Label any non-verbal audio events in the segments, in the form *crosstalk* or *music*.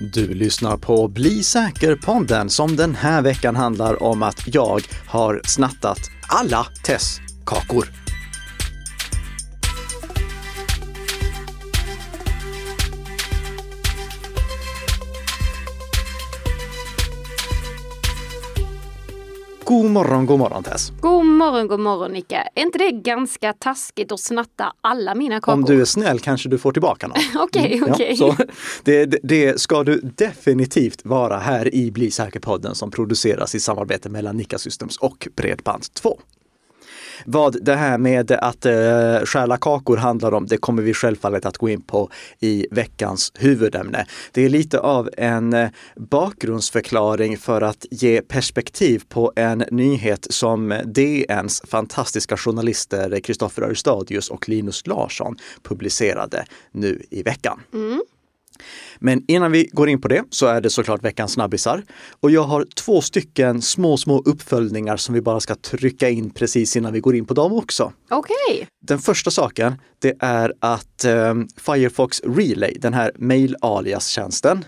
Du lyssnar på Bli säker-podden som den här veckan handlar om att jag har snattat alla Tess kakor. God morgon, god morgon Tess. God morgon, god morgon Nicke. Är inte det ganska taskigt att snatta alla mina kakor? Om du är snäll kanske du får tillbaka någon. *laughs* Okej, Mm, okej. så det, det, det ska du definitivt vara här i Bli säker-podden som produceras i samarbete mellan Nika Systems och Bredband2. Vad det här med att eh, stjäla kakor handlar om, det kommer vi självfallet att gå in på i veckans huvudämne. Det är lite av en eh, bakgrundsförklaring för att ge perspektiv på en nyhet som DNs fantastiska journalister Kristoffer Örestadius och Linus Larsson publicerade nu i veckan. Mm. Men innan vi går in på det så är det såklart veckans snabbisar. Och jag har två stycken små, små uppföljningar som vi bara ska trycka in precis innan vi går in på dem också. Okej. Den första saken, det är att eh, Firefox Relay, den här mail-alias-tjänsten,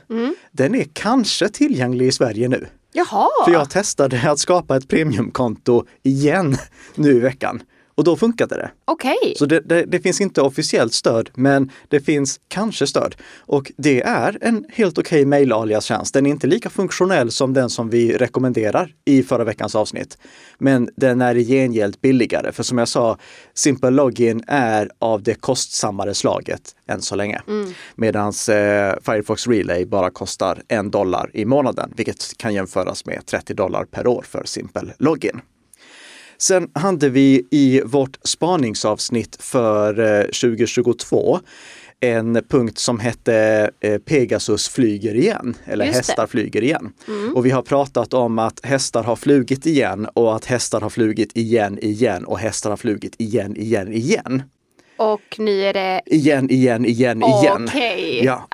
den är kanske tillgänglig i Sverige nu. Jaha. För jag testade att skapa ett premiumkonto igen nu i veckan. Och då funkade det. Okej. Så det, det, det finns inte officiellt stöd, men det finns kanske stöd. Och det är en helt okej okay mail-alias-tjänst. Den är inte lika funktionell som den som vi rekommenderar i förra veckans avsnitt. Men den är i gengäld billigare. För som jag sa, Simple Login är av det kostsammare slaget än så länge. Medan eh, Firefox Relay bara kostar en dollar i månaden, vilket kan jämföras med 30 dollar per år för Simple Login. Sen hade vi i vårt spaningsavsnitt för eh, 2022 en punkt som hette eh, Pegasus flyger igen, eller Just det. hästar flyger igen. Och vi har pratat om att hästar har flugit igen och att hästar har flugit igen, igen och hästar har flugit igen, igen, igen. Och nu är det... Igen, igen, igen, igen. Okej. Ja,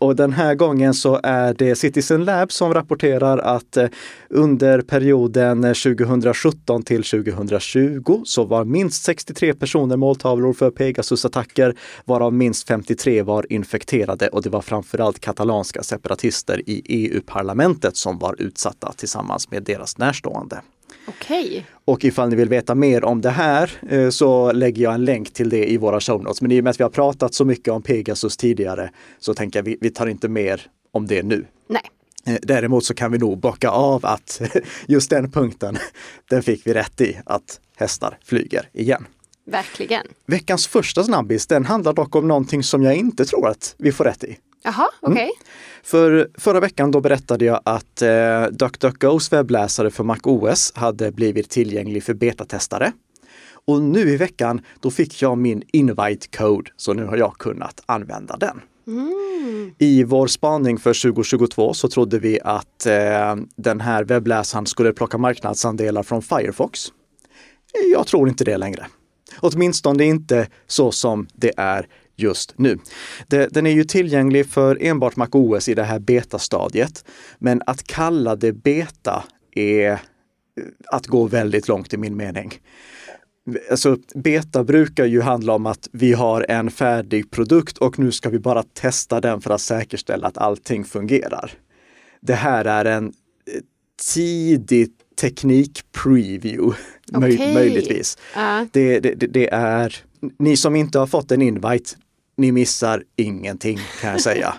och, och den här gången så är det Citizen Lab som rapporterar att eh, under perioden eh, 2017 till 2020 så var minst 63 personer måltavlor för Pegasus-attacker, varav minst 53 var infekterade och det var framförallt katalanska separatister i EU-parlamentet som var utsatta tillsammans med deras närstående. Okej. Och ifall ni vill veta mer om det här eh, så lägger jag en länk till det i våra show notes. Men i och med att vi har pratat så mycket om Pegasus tidigare så tänker jag vi, vi tar inte mer om det nu. Nej. Eh, Däremot så kan vi nog bocka av att *laughs* just den punkten, den fick vi rätt i, att hästar flyger igen. Verkligen. Veckans första snabbis, den handlar dock om någonting som jag inte tror att vi får rätt i. Jaha, okej. För förra veckan då berättade jag att eh, DuckDuckGos webbläsare för MacOS hade blivit tillgänglig för betatestare. Och nu i veckan då fick jag min invite code så nu har jag kunnat använda den. I vår spaning för 2022 så trodde vi att eh, den här webbläsaren skulle plocka marknadsandelar från Firefox. Jag tror inte det längre. Åtminstone inte så som det är just nu. Den är ju tillgänglig för enbart MacOS i det här betastadiet. Men att kalla det beta är eh, att gå väldigt långt i min mening. Alltså, beta brukar ju handla om att vi har en färdig produkt och nu ska vi bara testa den för att säkerställa att allting fungerar. Det här är en eh, tidig teknik-preview, möj, Okej. möjligtvis. Det, det, det- det är, ni som inte har fått en invite, ni missar ingenting kan jag säga.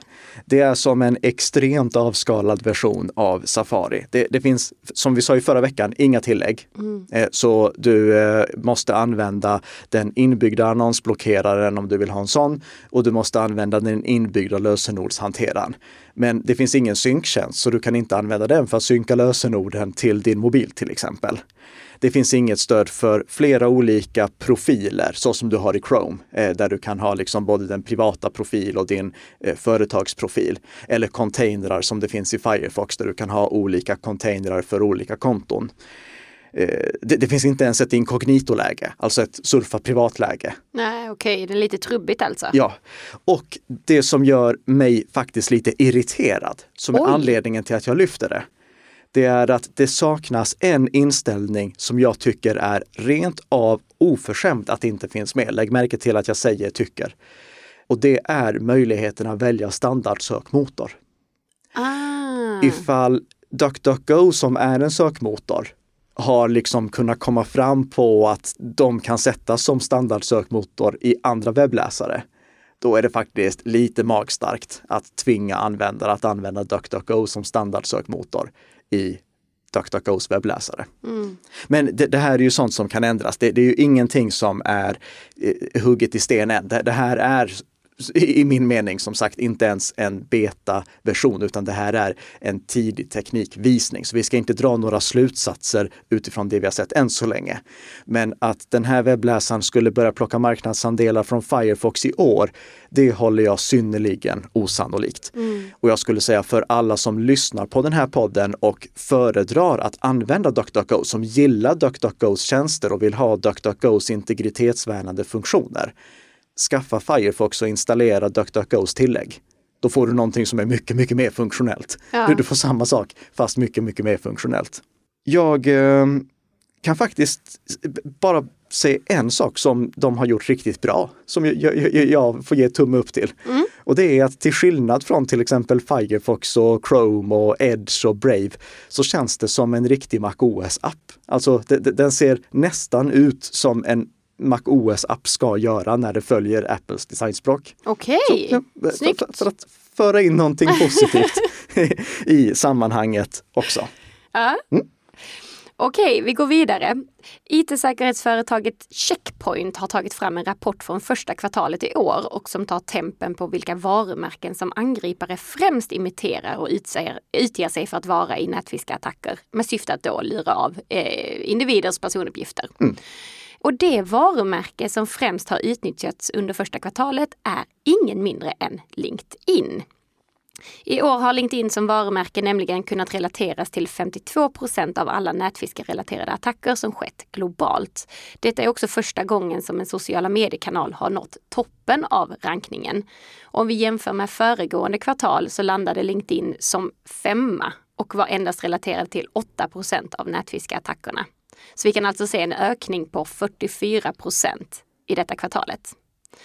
Det är som en extremt avskalad version av Safari. Det, det finns, som vi sa i förra veckan, inga tillägg. Eh, Så du eh, måste använda den inbyggda annonsblockeraren om du vill ha en sån och du måste använda den inbyggda lösenordshanteraren. Men det finns ingen synktjänst så du kan inte använda den för att synka lösenorden till din mobil till exempel. Det finns inget stöd för flera olika profiler så som du har i Chrome, eh, där du kan ha liksom både den privata profil och din eh, företagsprofil. Eller containrar som det finns i Firefox där du kan ha olika containrar för olika konton. Eh, det, det finns inte ens ett inkognito-läge, alltså ett surfa privatläge. Nej, okej. Det är lite trubbigt alltså. Ja, och det som gör mig faktiskt lite irriterad, som är Oj. anledningen till att jag lyfter det, det är att det saknas en inställning som jag tycker är rent av oförskämt att det inte finns med. Lägg märke till att jag säger tycker. Och det är möjligheten att välja standardsökmotor. ifall DuckDuckGo som är en sökmotor har liksom kunnat komma fram på att de kan sättas som standardsökmotor i andra webbläsare. Då är det faktiskt lite magstarkt att tvinga användare att använda DuckDuckGo som standardsökmotor i DuckDuckGos webbläsare. Mm. Men det, det, här är ju sånt som kan ändras. Det, det är ju ingenting som är eh, hugget i sten än. Det, det här är i min mening som sagt inte ens en beta-version utan det här är en tidig teknikvisning. Så vi ska inte dra några slutsatser utifrån det vi har sett än så länge. Men att den här webbläsaren skulle börja plocka marknadsandelar från Firefox i år, det håller jag synnerligen osannolikt. Mm. Och jag skulle säga för alla som lyssnar på den här podden och föredrar att använda DuckDuckGo, som gillar DuckDuckGos tjänster och vill ha DuckDuckGos integritetsvärnande funktioner skaffa Firefox och installera DuckDuckGos tillägg. Då får du någonting som är mycket, mycket mer funktionellt. Ja. Du får samma sak fast mycket, mycket mer funktionellt. Jag eh, kan faktiskt bara säga en sak som de har gjort riktigt bra, som jag, jag, jag får ge tumme upp till. Mm. Och det är att till skillnad från till exempel Firefox och Chrome och Edge och Brave så känns det som en riktig MacOS-app. Alltså den ser nästan ut som en Mac OS-app ska göra när det följer Apples designspråk. Okej, okay. ja, Snyggt. För, för, att föra in någonting positivt *laughs* i sammanhanget också. Ja. Mm. Okej, vi går vidare. IT-säkerhetsföretaget Checkpoint har tagit fram en rapport från första kvartalet i år och som tar tempen på vilka varumärken som angripare främst imiterar och utser, utger sig för att vara i nätfiskattacker med syfte att då lura av eh, individers personuppgifter. Mm. Och det varumärke som främst har utnyttjats under första kvartalet är ingen mindre än LinkedIn. I år har LinkedIn som varumärke nämligen kunnat relateras till 52% av alla nätfiskerelaterade attacker som skett globalt. Detta är också första gången som en sociala mediekanal har nått toppen av rankningen. Om vi jämför med föregående kvartal så landade LinkedIn som femma och var endast relaterad till 8% av nätfiskeattackerna. Så vi kan alltså se en ökning på 44 procent i detta kvartalet.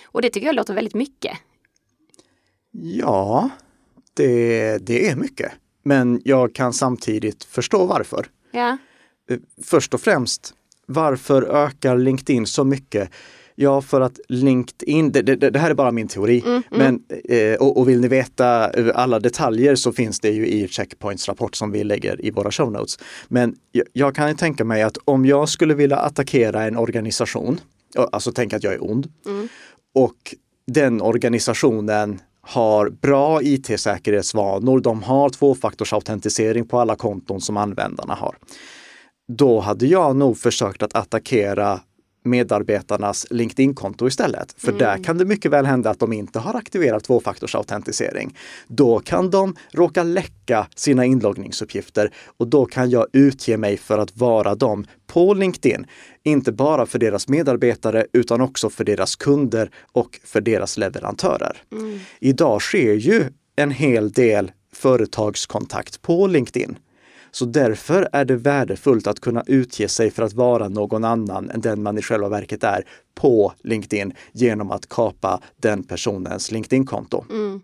Och det tycker jag låter väldigt mycket. Ja, det, det är mycket. Men jag kan samtidigt förstå varför. Ja. Eh, först och främst, varför ökar LinkedIn så mycket? Ja, för att LinkedIn, det, det, det, här är bara min teori, mm, mm. men, eh, och, och, vill ni veta alla detaljer så finns det ju i Checkpoints rapport som vi lägger i våra show notes. Men jag, jag kan tänka mig att om jag skulle vilja attackera en organisation, alltså tänk att jag är ond, mm. och den organisationen har bra IT-säkerhetsvanor, de har tvåfaktorsautentisering på alla konton som användarna har. Då hade jag nog försökt att attackera medarbetarnas LinkedIn-konto istället. För mm. där kan det mycket väl hända att de inte har aktiverat tvåfaktorsautentisering. Då kan de råka läcka sina inloggningsuppgifter och då kan jag utge mig för att vara dem på LinkedIn. Inte bara för deras medarbetare utan också för deras kunder och för deras leverantörer. Mm. Idag sker ju en hel del företagskontakt på LinkedIn. Så därför är det värdefullt att kunna utge sig för att vara någon annan än den man i själva verket är på LinkedIn genom att kapa den personens LinkedIn-konto. Mm.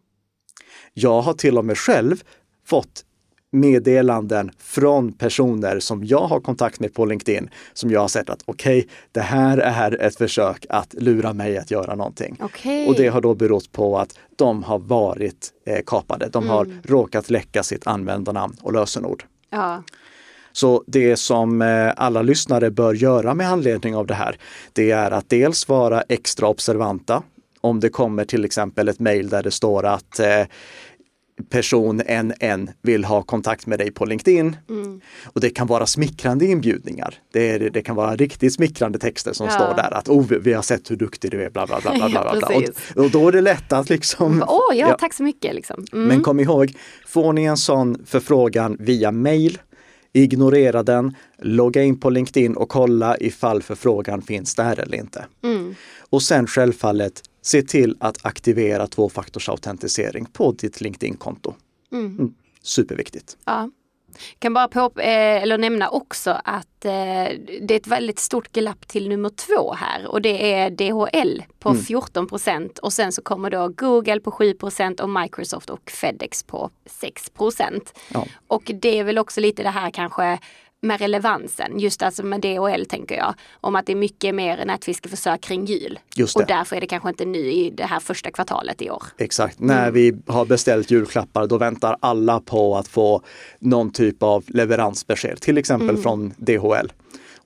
Jag har till och med själv fått meddelanden från personer som jag har kontakt med på LinkedIn som jag har sett att okej, okay, det här är ett försök att lura mig att göra någonting. Okay. Och det har då berott på att de har varit eh, kapade. De mm. har råkat läcka sitt användarnamn och lösenord. Ja. Så det som eh, alla lyssnare bör göra med anledning av det här, det är att dels vara extra observanta. Om det kommer till exempel ett mejl där det står att eh, person NN vill ha kontakt med dig på LinkedIn. Mm. Och det kan vara smickrande inbjudningar. Det, är, det kan vara riktigt smickrande texter som ja. står där att oh, vi har sett hur duktig du är, bla bla bla. bla, *laughs* bla, bla. och, och, då är det lätt att liksom... Åh, oh, ja, ja, tack så mycket. Liksom. Mm. Men kom ihåg, får ni en sån förfrågan via mail ignorera den, logga in på LinkedIn och kolla ifall förfrågan finns där eller inte. Mm. Och sen självfallet se till att aktivera tvåfaktorsautentisering på ditt LinkedIn-konto. Mm. Mm. Superviktigt. Ja. Kan bara på, eh, eller nämna också att eh, det är ett väldigt stort glapp till nummer två här och det är DHL på Mm. 14 procent och sen så kommer då Google på 7 procent och Microsoft och Fedex på 6 procent. Ja. Och det är väl också lite det här kanske med relevansen, just alltså med DHL tänker jag, om att det är mycket mer nätfiskeförsök kring jul. Just Och det. därför är det kanske inte nu i det här första kvartalet i år. Exakt. Mm. När vi har beställt julklappar då väntar alla på att få någon typ av leveransbesked, till exempel Mm. från DHL.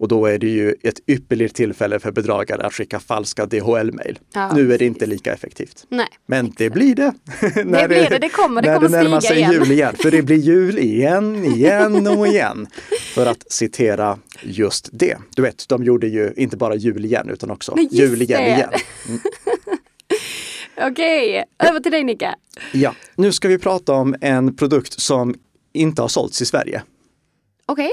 Och då är det ju ett ypperligt tillfälle för bedragare att skicka falska DHL-mail. Ja, nu är det inte lika effektivt. Nej. Men det blir det. *laughs* Det blir det, det kommer, det när kommer det närmar sig igen. jul igen. För det blir jul igen, *laughs* igen och igen. För att citera just det. Du vet, de gjorde ju inte bara jul igen utan också jul igen igen. *laughs* Okej, över till dig Nicka. Ja, nu ska vi prata om en produkt som inte har sålts i Sverige. Okej,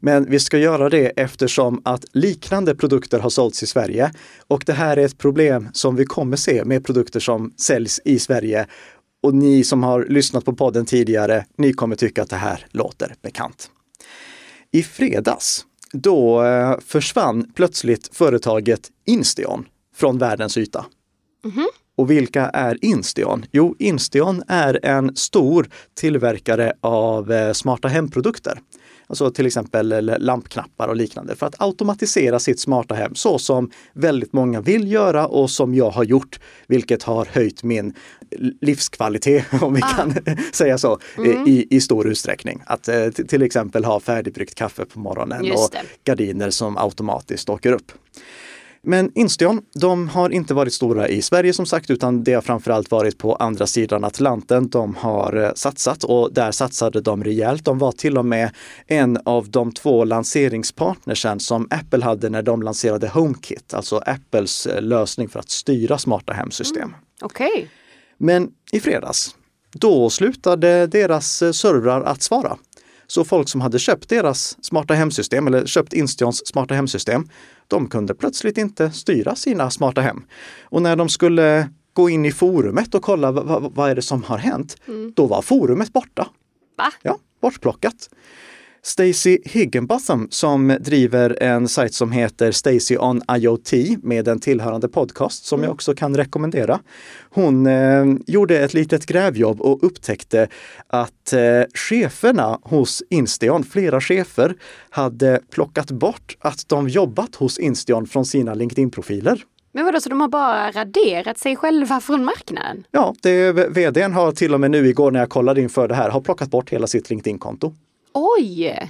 Men vi ska göra det eftersom att liknande produkter har sålts i Sverige. Och det här är ett problem som vi kommer se med produkter som säljs i Sverige. Och ni som har lyssnat på podden tidigare, ni kommer tycka att det här låter bekant. I fredags, då eh, försvann plötsligt företaget Instion från världens yta. Och vilka är Instion? Jo, Instion är en stor tillverkare av eh, smarta hemprodukter. Alltså till exempel lampknappar och liknande för att automatisera sitt smarta hem så som väldigt många vill göra och som jag har gjort, vilket har höjt min livskvalitet, *laughs* om vi kan *laughs* säga så, eh, i, i stor utsträckning. Att eh, till exempel ha färdigbryggt kaffe på morgonen och gardiner som automatiskt åker upp. Men Instion, de har inte varit stora i Sverige som sagt, utan det har framförallt varit på andra sidan Atlanten de har eh, satsat och där satsade de rejält. De var till och med en av de två lanseringspartnersen som Apple hade när de lanserade HomeKit, alltså Apples eh, lösning för att styra smarta hemsystem. okej. Men i fredags, då slutade deras eh, servrar att svara. Så folk som hade köpt deras smarta hemsystem eller köpt Instions smarta hemsystem, de kunde plötsligt inte styra sina smarta hem. Och när de skulle gå in i forumet och kolla vad, vad, är det som har hänt, då var forumet borta. Va? Ja, bortplockat. Stacy Higginbotham som driver en sajt som heter Stacy on IoT med en tillhörande podcast som jag också kan rekommendera. Hon eh, gjorde ett litet grävjobb och upptäckte att eh, cheferna hos Instion, flera chefer, hade plockat bort att de jobbat hos Instion från sina LinkedIn-profiler. Men vadå, så de har bara raderat sig själva från marknaden? Ja, det, vdn har till och med nu igår när jag kollade inför det här, har plockat bort hela sitt LinkedIn-konto. Oj!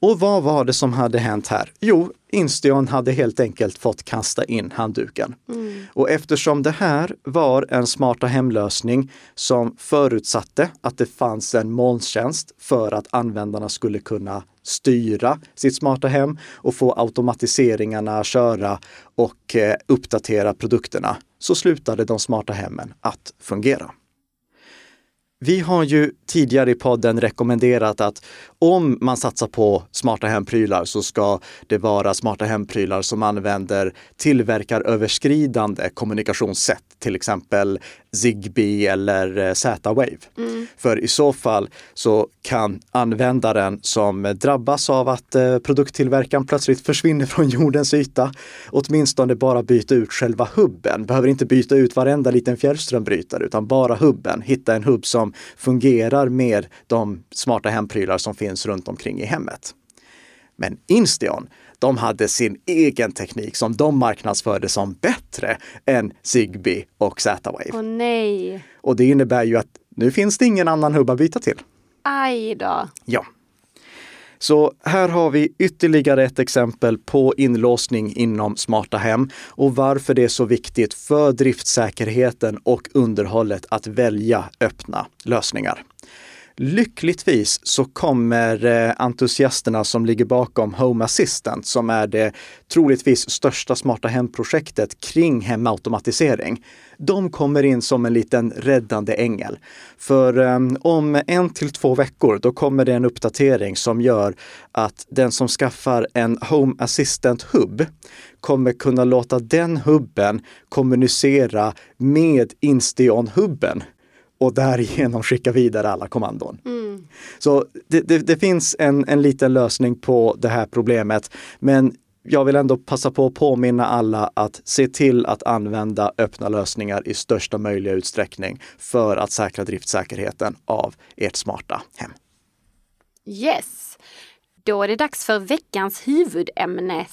Och vad var det som hade hänt här? Jo, Instion hade helt enkelt fått kasta in handduken. Och eftersom det här var en smarta hemlösning som förutsatte att det fanns en molntjänst för att användarna skulle kunna styra sitt smarta hem och få automatiseringarna köra och eh, uppdatera produkterna, så slutade de smarta hemmen att fungera. Vi har ju tidigare i podden rekommenderat att om man satsar på smarta hemprylar så ska det vara smarta hemprylar som använder tillverkaröverskridande kommunikationssätt, till exempel Zigbee eller eh, Z-Wave. För i så fall så kan användaren som drabbas av att eh, produkttillverkaren plötsligt försvinner från jordens yta åtminstone bara byta ut själva hubben. Behöver inte byta ut varenda liten fjärrströmbrytare utan bara hubben. Hitta en hubb som fungerar med de smarta hemprylar som finns runt omkring i hemmet. Men Instion, de hade sin egen teknik som de marknadsförde som bättre än Zigbee och Z-Wave. Åh nej. Och det innebär ju att nu finns det ingen annan hubb att byta till. Aj då. Ja. Så här har vi ytterligare ett exempel på inlåsning inom smarta hem och varför det är så viktigt för driftsäkerheten och underhållet att välja öppna lösningar. Lyckligtvis så kommer eh, entusiasterna som ligger bakom Home Assistant, som är det troligtvis största smarta hemprojektet kring hemautomatisering. De kommer in som en liten räddande ängel. För eh, om en till två veckor, då kommer det en uppdatering som gör att den som skaffar en Home Assistant hubb kommer kunna låta den hubben kommunicera med Instion-hubben och därigenom skicka vidare alla kommandon. Så det, det, det finns en, en liten lösning på det här problemet. Men jag vill ändå passa på att påminna alla att se till att använda öppna lösningar i största möjliga utsträckning för att säkra driftsäkerheten av ert smarta hem. Yes! Då är det dags för veckans huvudämne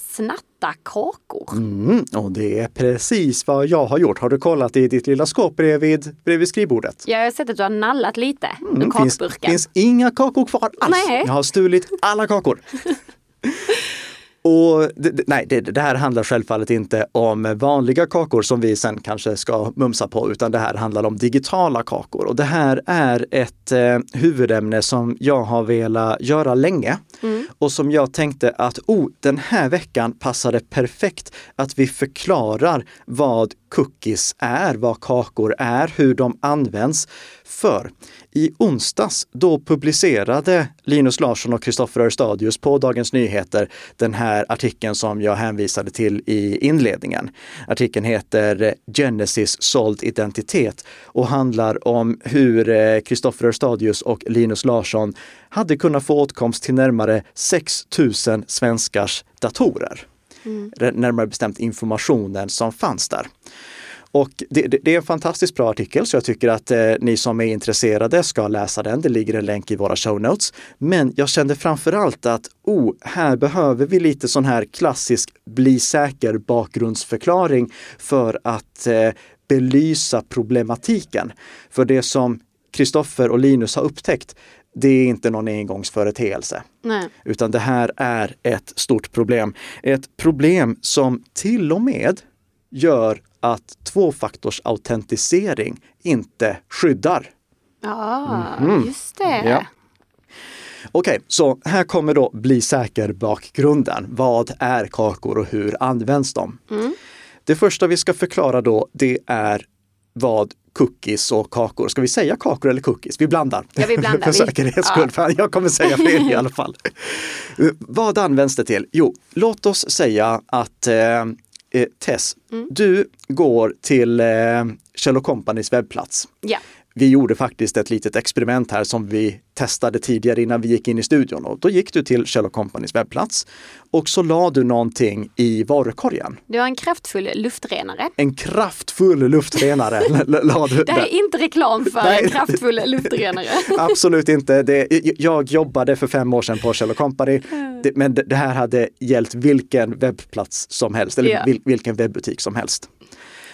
snatta kakor. Mm, och det är precis vad jag har gjort. Har du kollat i ditt lilla skåp bredvid, bredvid skrivbordet? Jag har sett att du har nallat lite Mm, ur finns, kakburken. finns inga kakor kvar alls. Nej. Jag har stulit alla kakor. *laughs* Och det, nej, det, det här handlar självfallet inte om vanliga kakor som vi sen kanske ska mumsa på, utan det här handlar om digitala kakor. Och det här är ett eh, huvudämne som jag har velat göra länge och som jag tänkte att oh, den här veckan passar det perfekt att vi förklarar vad cookies är, vad kakor är, hur de används. För i onsdags då publicerade Linus Larsson och Kristoffer Örstadius på Dagens Nyheter den här artikeln som jag hänvisade till i inledningen. Artikeln heter Genesis såld identitet och handlar om hur eh, Kristoffer Örstadius och Linus Larsson hade kunnat få åtkomst till närmare 6 000 svenskars datorer mm. Närmare bestämt informationen som fanns där. Och det, det, det är en fantastiskt bra artikel så jag tycker att eh, ni som är intresserade ska läsa den. Det ligger en länk i våra show notes. Men jag kände framförallt att oh, här behöver vi lite sån här klassisk bli säker bakgrundsförklaring för att eh, belysa problematiken. För det som Kristoffer och Linus har upptäckt, det är inte någon engångsföreteelse. Nej. Utan det här är ett stort problem. Ett problem som till och med gör att tvåfaktorsautentisering inte skyddar. Ja, Mhm. just det. Ja. Okej, så här kommer då bli säker bakgrunden. Vad är kakor och hur används de? Det första vi ska förklara då, det är vad cookies och kakor, ska vi säga kakor eller cookies? Vi blandar. Ja, vi blandar. *laughs* För säkerhets skull, ja. jag kommer säga *laughs* fel i alla fall. Vad används det till? Jo, låt oss säga att eh, eh, Tess, Mm. du går till eh, Kjell Companys webbplats. Ja. Vi gjorde faktiskt ett litet experiment här som vi testade tidigare innan vi gick in i studion. Och då gick du till Kjell Companys webbplats och så la du någonting i varukorgen. Du har en kraftfull luftrenare. En kraftfull luftrenare *laughs* la du Det här är inte reklam för Nej. en kraftfull luftrenare. *laughs* Absolut inte. Det, jag jobbade för fem år sedan på Kjell Company, men det här hade gällt vilken webbplats som helst, eller vil, vilken webbutik som helst.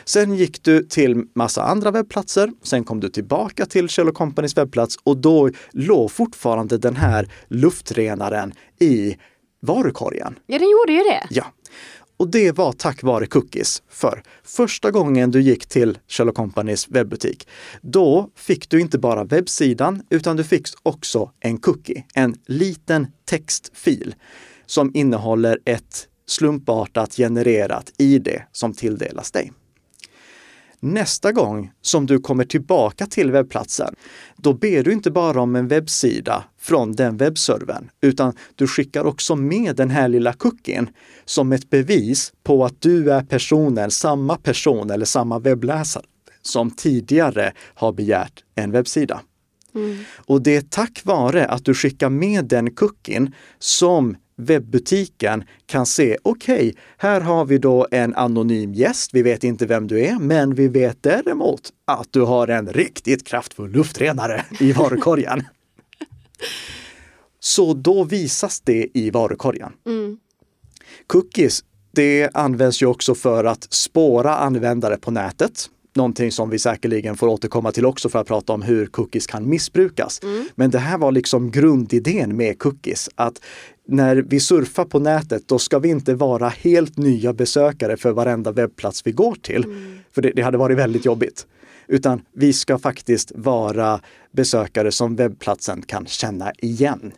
Sen gick du till massa andra webbplatser, sen kom du tillbaka till Kjell Companys webbplats och då låg fortfarande den här luftrenaren i varukorgen. Ja, den gjorde ju det. Ja. Och det var tack vare cookies. För första gången du gick till Kjell Companys webbutik, då fick du inte bara webbsidan, utan du fick också en cookie, en liten textfil som innehåller ett slumpartat genererat ID som tilldelas dig. Nästa gång som du kommer tillbaka till webbplatsen, då ber du inte bara om en webbsida från den webbservern, utan du skickar också med den här lilla cookien som ett bevis på att du är personen, samma person eller samma webbläsare som tidigare har begärt en webbsida. Och det är tack vare att du skickar med den cookien som webbutiken kan se, okej, här har vi då en anonym gäst. Vi vet inte vem du är, men vi vet däremot att du har en riktigt kraftfull luftrenare i varukorgen. *laughs* Så då visas det i varukorgen. Cookies, det används ju också för att spåra användare på nätet. Någonting som vi säkerligen får återkomma till också för att prata om hur cookies kan missbrukas. Men det här var liksom grundidén med cookies, att när vi surfar på nätet, då ska vi inte vara helt nya besökare för varenda webbplats vi går till. För det, det hade varit väldigt jobbigt. Utan vi ska faktiskt vara besökare som webbplatsen kan känna igen.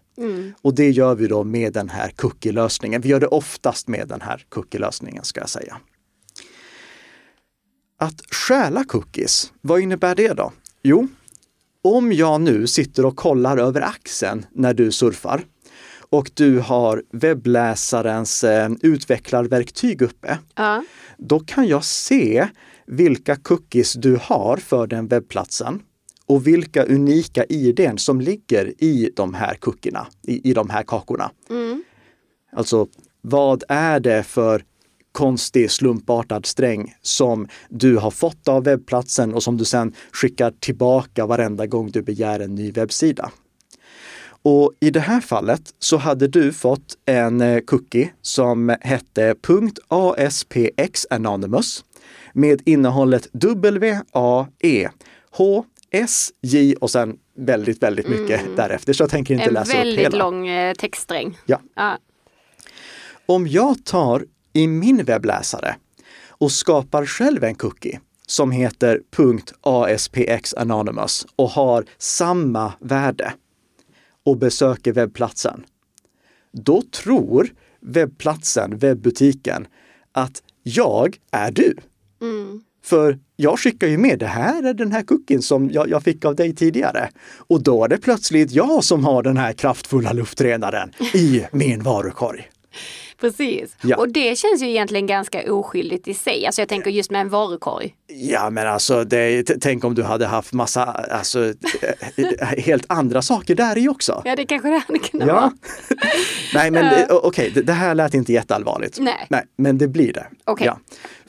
Och det gör vi då med den här cookie-lösningen. Vi gör det oftast med den här cookie-lösningen ska jag säga. Att stjäla cookies, vad innebär det då? Jo, om jag nu sitter och kollar över axeln när du surfar och du har webbläsarens eh, utvecklarverktyg uppe, Ja. då kan jag se vilka cookies du har för den webbplatsen. och vilka unika idén som ligger i de här cookierna, i, i de här kakorna. Mm. Alltså, vad är det för konstig slumpartad sträng som du har fått av webbplatsen och som du sedan skickar tillbaka varenda gång du begär en ny webbsida. Och i det här fallet så hade du fått en eh, cookie som hette .aspx anonymous med innehållet W-A-E H S J och sen väldigt, väldigt mycket därefter. Så jag tänker inte En läsa upp väldigt hela. lång eh, textsträng. Ja. Ja. Om jag tar i min webbläsare och skapar själv en cookie som heter .aspx anonymous och har samma värde och besöker webbplatsen, då tror webbplatsen, webbutiken, att jag är du. Mm. För jag skickar ju med, det här är den här cookien som jag, jag fick av dig tidigare. Och då är det plötsligt jag som har den här kraftfulla luftrenaren i min varukorg. Precis. Ja. Och det känns ju egentligen ganska oskyldigt i sig. Alltså jag tänker just med en varukorg. Ja, men alltså, det, tänk om du hade haft massa, alltså, eh, *laughs* helt andra saker där i också. Ja, det kanske det hade kunnat Ja. vara. *laughs* Nej, men eh, okej, det, det här lät inte jätteallvarligt. Nej. Nej, men det blir det. Okej. Ja.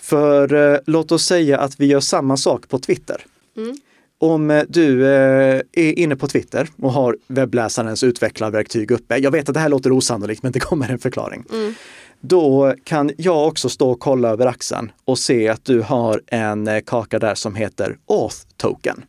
För eh, låt oss säga att vi gör samma sak på Twitter. Mm. Om eh, du eh, är inne på Twitter och har webbläsarens utvecklarverktyg uppe. Jag vet att det här låter osannolikt, men det kommer en förklaring. Mm. Då kan jag också stå och kolla över axeln och se att du har en eh, kaka där som heter Auth Token.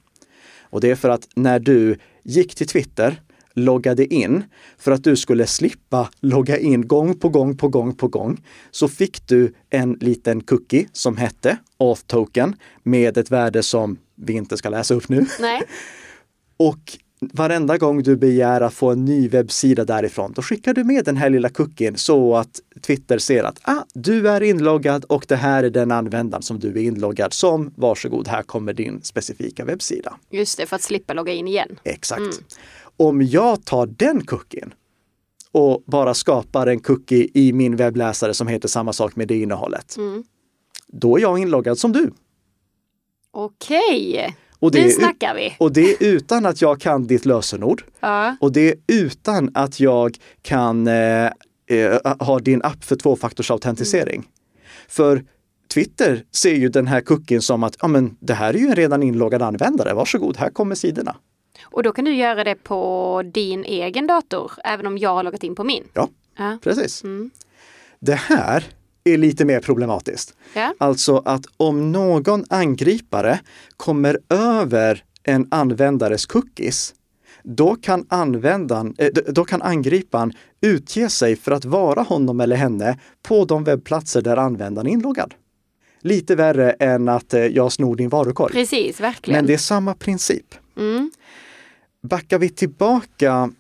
Och det är för att när du gick till Twitter, loggade in, för att du skulle slippa logga in gång på gång på gång på gång, så fick du en liten cookie som hette Auth Token med ett värde som vi inte ska läsa upp nu. Nej. *laughs* Och varenda gång du begär att få en ny webbsida därifrån, då skickar du med den här lilla cookien så att Twitter ser att ah, du är inloggad och det här är den användaren som du är inloggad som. Varsågod, här kommer din specifika webbsida. Just det, för att slippa logga in igen. Exakt. Om jag tar den cookien och bara skapar en cookie i min webbläsare som heter samma sak med det innehållet, Mm. då är jag inloggad som du. Okej, Och det, nu snackar vi. och det är utan att jag kan ditt lösenord. Ja. Och det är utan att jag kan eh, eh, ha din app för tvåfaktorsautentisering. För Twitter ser ju den här cookien som att ja, men det här är ju en redan inloggad användare. Varsågod, här kommer sidorna. Och då kan du göra det på din egen dator, även om jag har loggat in på min. Ja, Ja. precis. Mm. Det här är lite mer problematiskt. Ja. Alltså att om någon angripare kommer över en användares cookies, då kan, användaren, eh, då kan angriparen utge sig för att vara honom eller henne på de webbplatser där användaren är inloggad. Lite värre än att eh, jag snor din varukorg. Precis, verkligen. Men det är samma princip. Mm. Backar vi tillbaka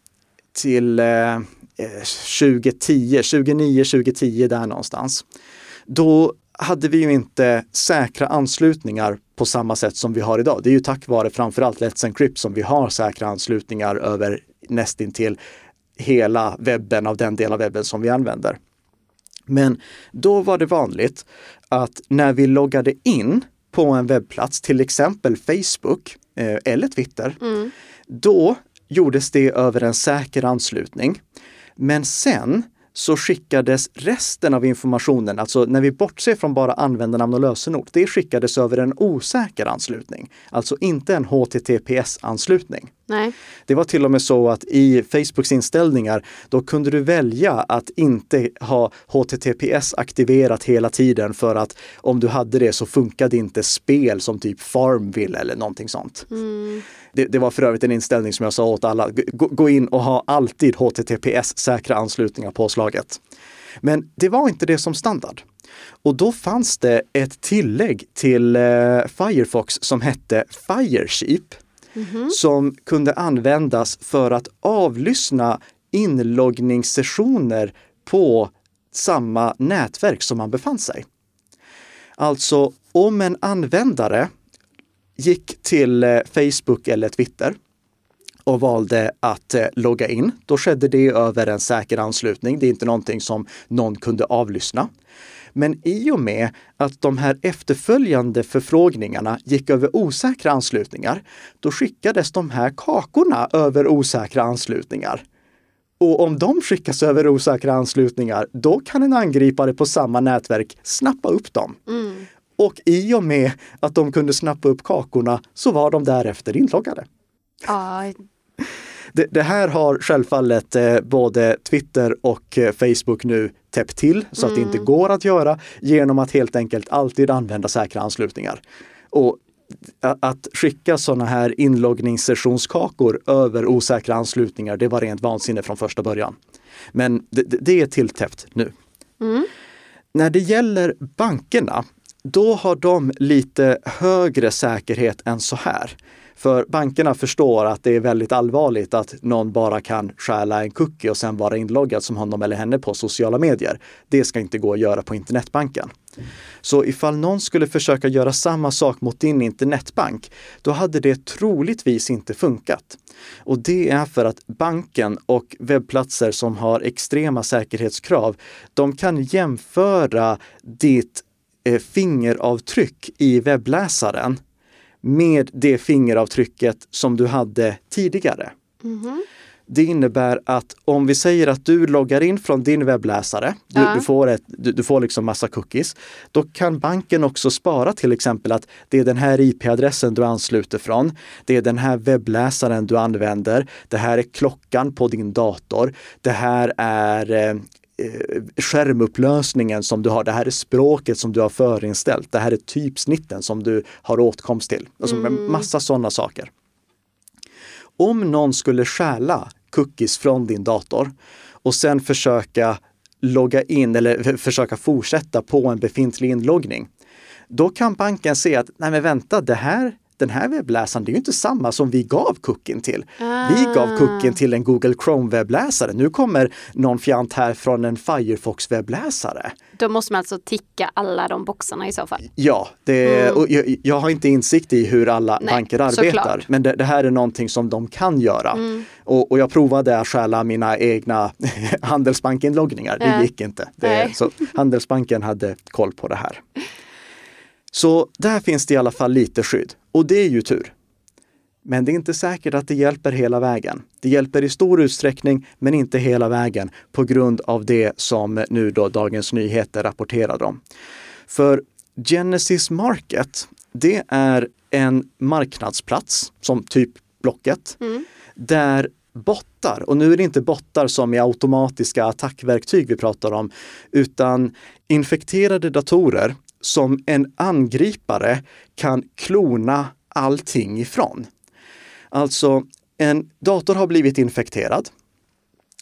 till eh, 2010, 2009, 2010 där någonstans. Då hade vi ju inte säkra anslutningar på samma sätt som vi har idag. Det är ju tack vare framförallt Let's Encrypt som vi har säkra anslutningar över nästintill hela webben av den del av webben som vi använder. Men då var det vanligt att när vi loggade in på en webbplats, till exempel Facebook eh, eller Twitter, Mm. då gjordes det över en säker anslutning. Men sen så skickades resten av informationen, alltså när vi bortser från bara användarnamn och lösenord, det skickades över en osäker anslutning. Alltså inte en HTTPS-anslutning. Nej. Det var till och med så att i Facebooks inställningar, då kunde du välja att inte ha HTTPS aktiverat hela tiden för att om du hade det så funkade inte spel som typ Farmville eller någonting sånt. Mm. Det, det var för övrigt en inställning som jag sa åt alla, gå, gå in och ha alltid HTTPS-säkra anslutningar påslaget. Men det var inte det som standard. Och då fanns det ett tillägg till eh, Firefox som hette Firesheep som kunde användas för att avlyssna inloggningssessioner på samma nätverk som man befann sig. Alltså om en användare gick till eh, Facebook eller Twitter och valde att eh, logga in. Då skedde det över en säker anslutning. Det är inte någonting som någon kunde avlyssna. Men i och med att de här efterföljande förfrågningarna gick över osäkra anslutningar, då skickades de här kakorna över osäkra anslutningar. Och om de skickas över osäkra anslutningar, då kan en angripare på samma nätverk snappa upp dem. Mm. Och i och med att de kunde snappa upp kakorna så var de därefter inloggade. Ja. Det, det här har självfallet eh, både Twitter och eh, Facebook nu täppt till så mm. att det inte mm. går att göra genom att helt enkelt alltid använda säkra anslutningar. Och att skicka sådana här inloggningssessionskakor över osäkra anslutningar, det var rent vansinne från första början. Men det, det är tilltäppt nu. Mm. När det gäller bankerna, då har de lite högre säkerhet än så här. För bankerna förstår att det är väldigt allvarligt att någon bara kan stjäla en cookie och sen vara inloggad som honom eller henne på sociala medier. Det ska inte gå att göra på internetbanken. Så ifall någon skulle försöka göra samma sak mot din internetbank, då hade det troligtvis inte funkat. Och det är för att banken och webbplatser som har extrema säkerhetskrav, de kan jämföra ditt fingeravtryck i webbläsaren med det fingeravtrycket som du hade tidigare. Mm -hmm. Det innebär att om vi säger att du loggar in från din webbläsare, du, ja. du får, ett, du, du, får liksom massa cookies, då kan banken också spara till exempel att det är den här IP-adressen du ansluter från, det är den här webbläsaren du använder, det här är klockan på din dator, det här är eh, Eh, skärmupplösningen som du har, det här är språket som du har förinställt, det här är typsnitten som du har åtkomst till. Alltså mm. massa sådana saker. Om någon skulle stjäla cookies från din dator och sen försöka logga in eller försöka fortsätta på en befintlig inloggning, då kan banken se att nej men vänta, det här den här webbläsaren, det är ju inte samma som vi gav kucken till. Ah. Vi gav kucken till en Google Chrome-webbläsare. Nu kommer någon fjant här från en Firefox-webbläsare. Då måste man alltså ticka alla de boxarna i så fall? Ja, det, mm. och jag, jag, har inte insikt i hur alla Nej, banker arbetar, såklart. men det, det, här är någonting som de kan göra. Mm. Och, och, jag provade att stjäla mina egna *laughs* Handelsbank-inloggningar. Det äh. gick inte. Det, så *laughs* Handelsbanken hade koll på det här. Så där finns det i alla fall lite skydd. Och det är ju tur. Men det är inte säkert att det hjälper hela vägen. Det hjälper i stor utsträckning, men inte hela vägen på grund av det som nu då Dagens Nyheter rapporterade om. För Genesis Market, det är en marknadsplats som typ Blocket, mm. där bottar, och nu är det inte bottar som i automatiska attackverktyg vi pratar om, utan infekterade datorer som en angripare kan klona allting ifrån. Alltså, en dator har blivit infekterad.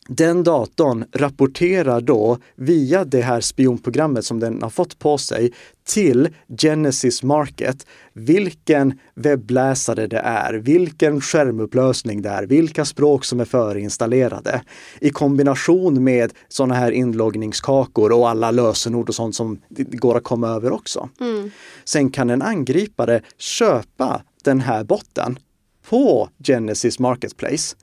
Den datorn rapporterar då via det här spionprogrammet som den har fått på sig till Genesis Market vilken webbläsare det är, vilken skärmupplösning det är, vilka språk som är förinstallerade. I kombination med sådana här inloggningskakor och alla lösenord och sånt som går att komma över också. Mm. Sen kan en angripare köpa den här botten på Genesis Marketplace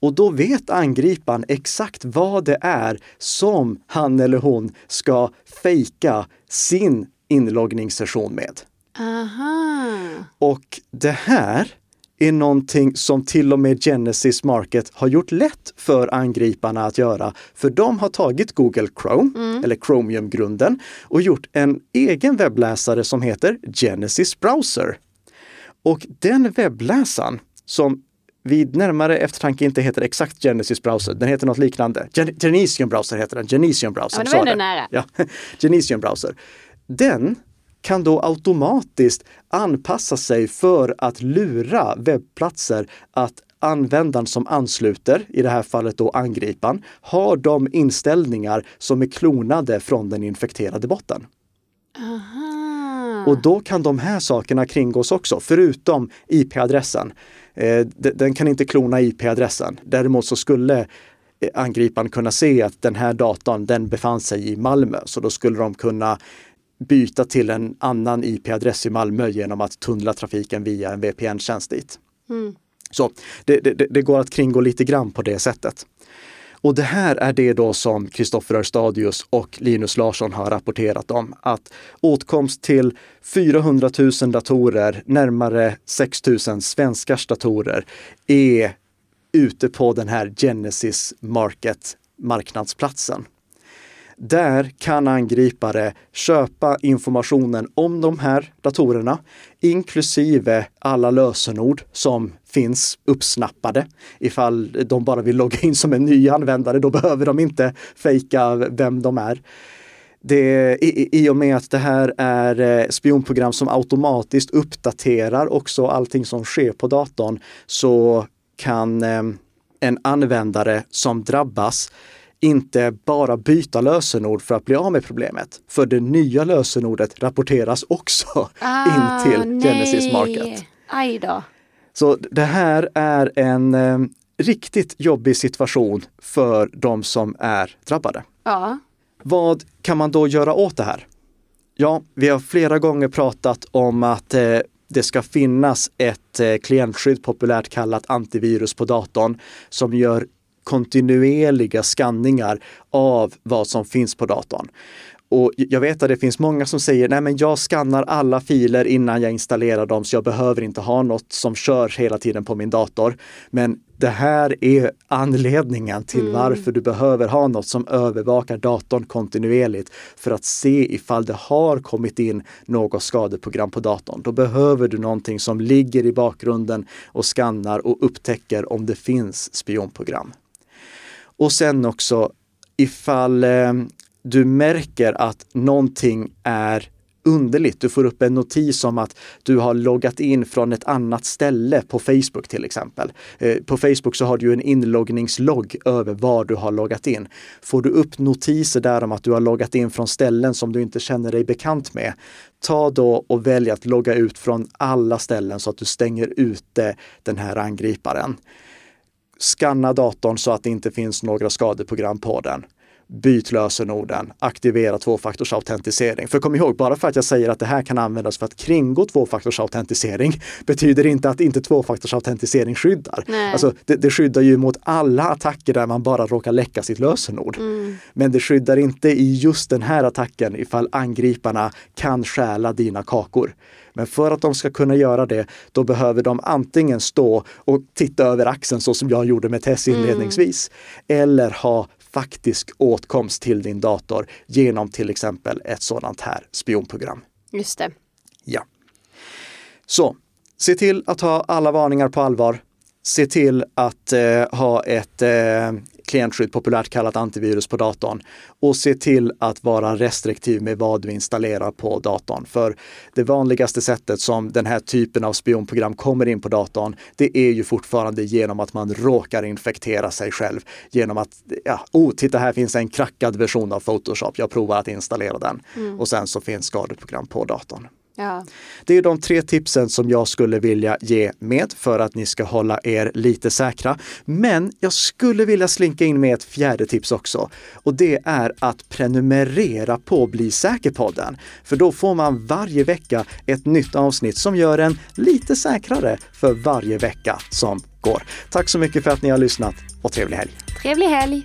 och då vet angriparen exakt vad det är som han eller hon ska fejka sin inloggningssession med. Aha. Och det här är någonting som till och med Genesis Market har gjort lätt för angriparna att göra. För de har tagit Google Chrome, mm. eller Chromium-grunden, och gjort en egen webbläsare som heter Genesis Browser. Och den webbläsaren som vid närmare eftertanke inte heter exakt Genesis browser. Den heter något liknande. Gen Genesium browser heter den. Genesium browser. Ja, det var ändå nära. Ja, *laughs* Genesium browser. Den kan då automatiskt anpassa sig för att lura webbplatser att användaren som ansluter, i det här fallet då angriparen, har de inställningar som är klonade från den infekterade botten. Aha. Och då kan de här sakerna kringgås också, förutom IP-adressen. Eh, den kan inte klona IP-adressen. Däremot så skulle eh, angriparen kunna se att den här datorn, den befann sig i Malmö. Så då skulle de kunna byta till en annan IP-adress i Malmö genom att tunnla trafiken via en VPN-tjänst dit. Mm. Så det, det, det går att kringgå lite grann på det sättet. Och det här är det då som Kristoffer Örstadius och Linus Larsson har rapporterat om. Att åtkomst till 400 000 datorer, närmare 6 000 svenskars datorer, är ute på den här Genesis Market marknadsplatsen. Där kan angripare köpa informationen om de här datorerna, inklusive alla lösenord som finns uppsnappade. Ifall de bara vill logga in som en ny användare, då behöver de inte fejka vem de är. Det, i, I och med att det här är eh, spionprogram som automatiskt uppdaterar också allting som sker på datorn så kan eh, en användare som drabbas inte bara byta lösenord för att bli av med problemet. För det nya lösenordet rapporteras också ah, in till nej. Genesis Market. Aj då. Så det här är en eh, riktigt jobbig situation för de som är drabbade. Ja. Vad kan man då göra åt det här? Ja, vi har flera gånger pratat om att eh, det ska finnas ett eh, klientskydd, populärt kallat antivirus på datorn, som gör kontinuerliga skanningar av vad som finns på datorn. Och jag vet att det finns många som säger, nej men jag skannar alla filer innan jag installerar dem så jag behöver inte ha något som kör hela tiden på min dator. Men det här är anledningen till mm. varför du behöver ha något som övervakar datorn kontinuerligt för att se ifall det har kommit in något skadeprogram på datorn. Då behöver du någonting som ligger i bakgrunden och skannar och upptäcker om det finns spionprogram. Och sen också ifall eh, du märker att någonting är underligt. Du får upp en notis om att du har loggat in från ett annat ställe på Facebook till exempel. Eh, på Facebook så har du en inloggningslogg över var du har loggat in. Får du upp notiser där om att du har loggat in från ställen som du inte känner dig bekant med, ta då och välj att logga ut från alla ställen så att du stänger ute den här angriparen skanna datorn så att det inte finns några skadeprogram på den. Byt lösenorden, aktivera tvåfaktorsautentisering. För kom ihåg, bara för att jag säger att det här kan användas för att kringgå tvåfaktorsautentisering betyder inte att inte tvåfaktorsautentisering skyddar. Alltså, det, det, skyddar ju mot alla attacker där man bara råkar läcka sitt lösenord. Mm. Men det skyddar inte i just den här attacken ifall angriparna kan stjäla dina kakor. Men för att de ska kunna göra det, då behöver de antingen stå och titta över axeln så som jag gjorde med Tess mm. inledningsvis, mm. eller ha faktisk åtkomst till din dator genom till exempel ett sådant här spionprogram. Just det. Ja. Så se till att ha alla varningar på allvar. Se till att eh, ha ett eh, klientskydd, populärt kallat antivirus på datorn. Och se till att vara restriktiv med vad du installerar på datorn. För det vanligaste sättet som den här typen av spionprogram kommer in på datorn, det är ju fortfarande genom att man råkar infektera sig själv. Genom att, ja, oh, titta här finns en krackad version av Photoshop, jag provar att installera den. Mm. Och sen så finns skadeprogram på datorn. Ja. Det är de tre tipsen som jag skulle vilja ge med för att ni ska hålla er lite säkra. Men jag skulle vilja slinka in med ett fjärde tips också. Och det är att prenumerera på Bli säker-podden. För då får man varje vecka ett nytt avsnitt som gör en lite säkrare för varje vecka som går. Tack så mycket för att ni har lyssnat och trevlig helg! Trevlig helg!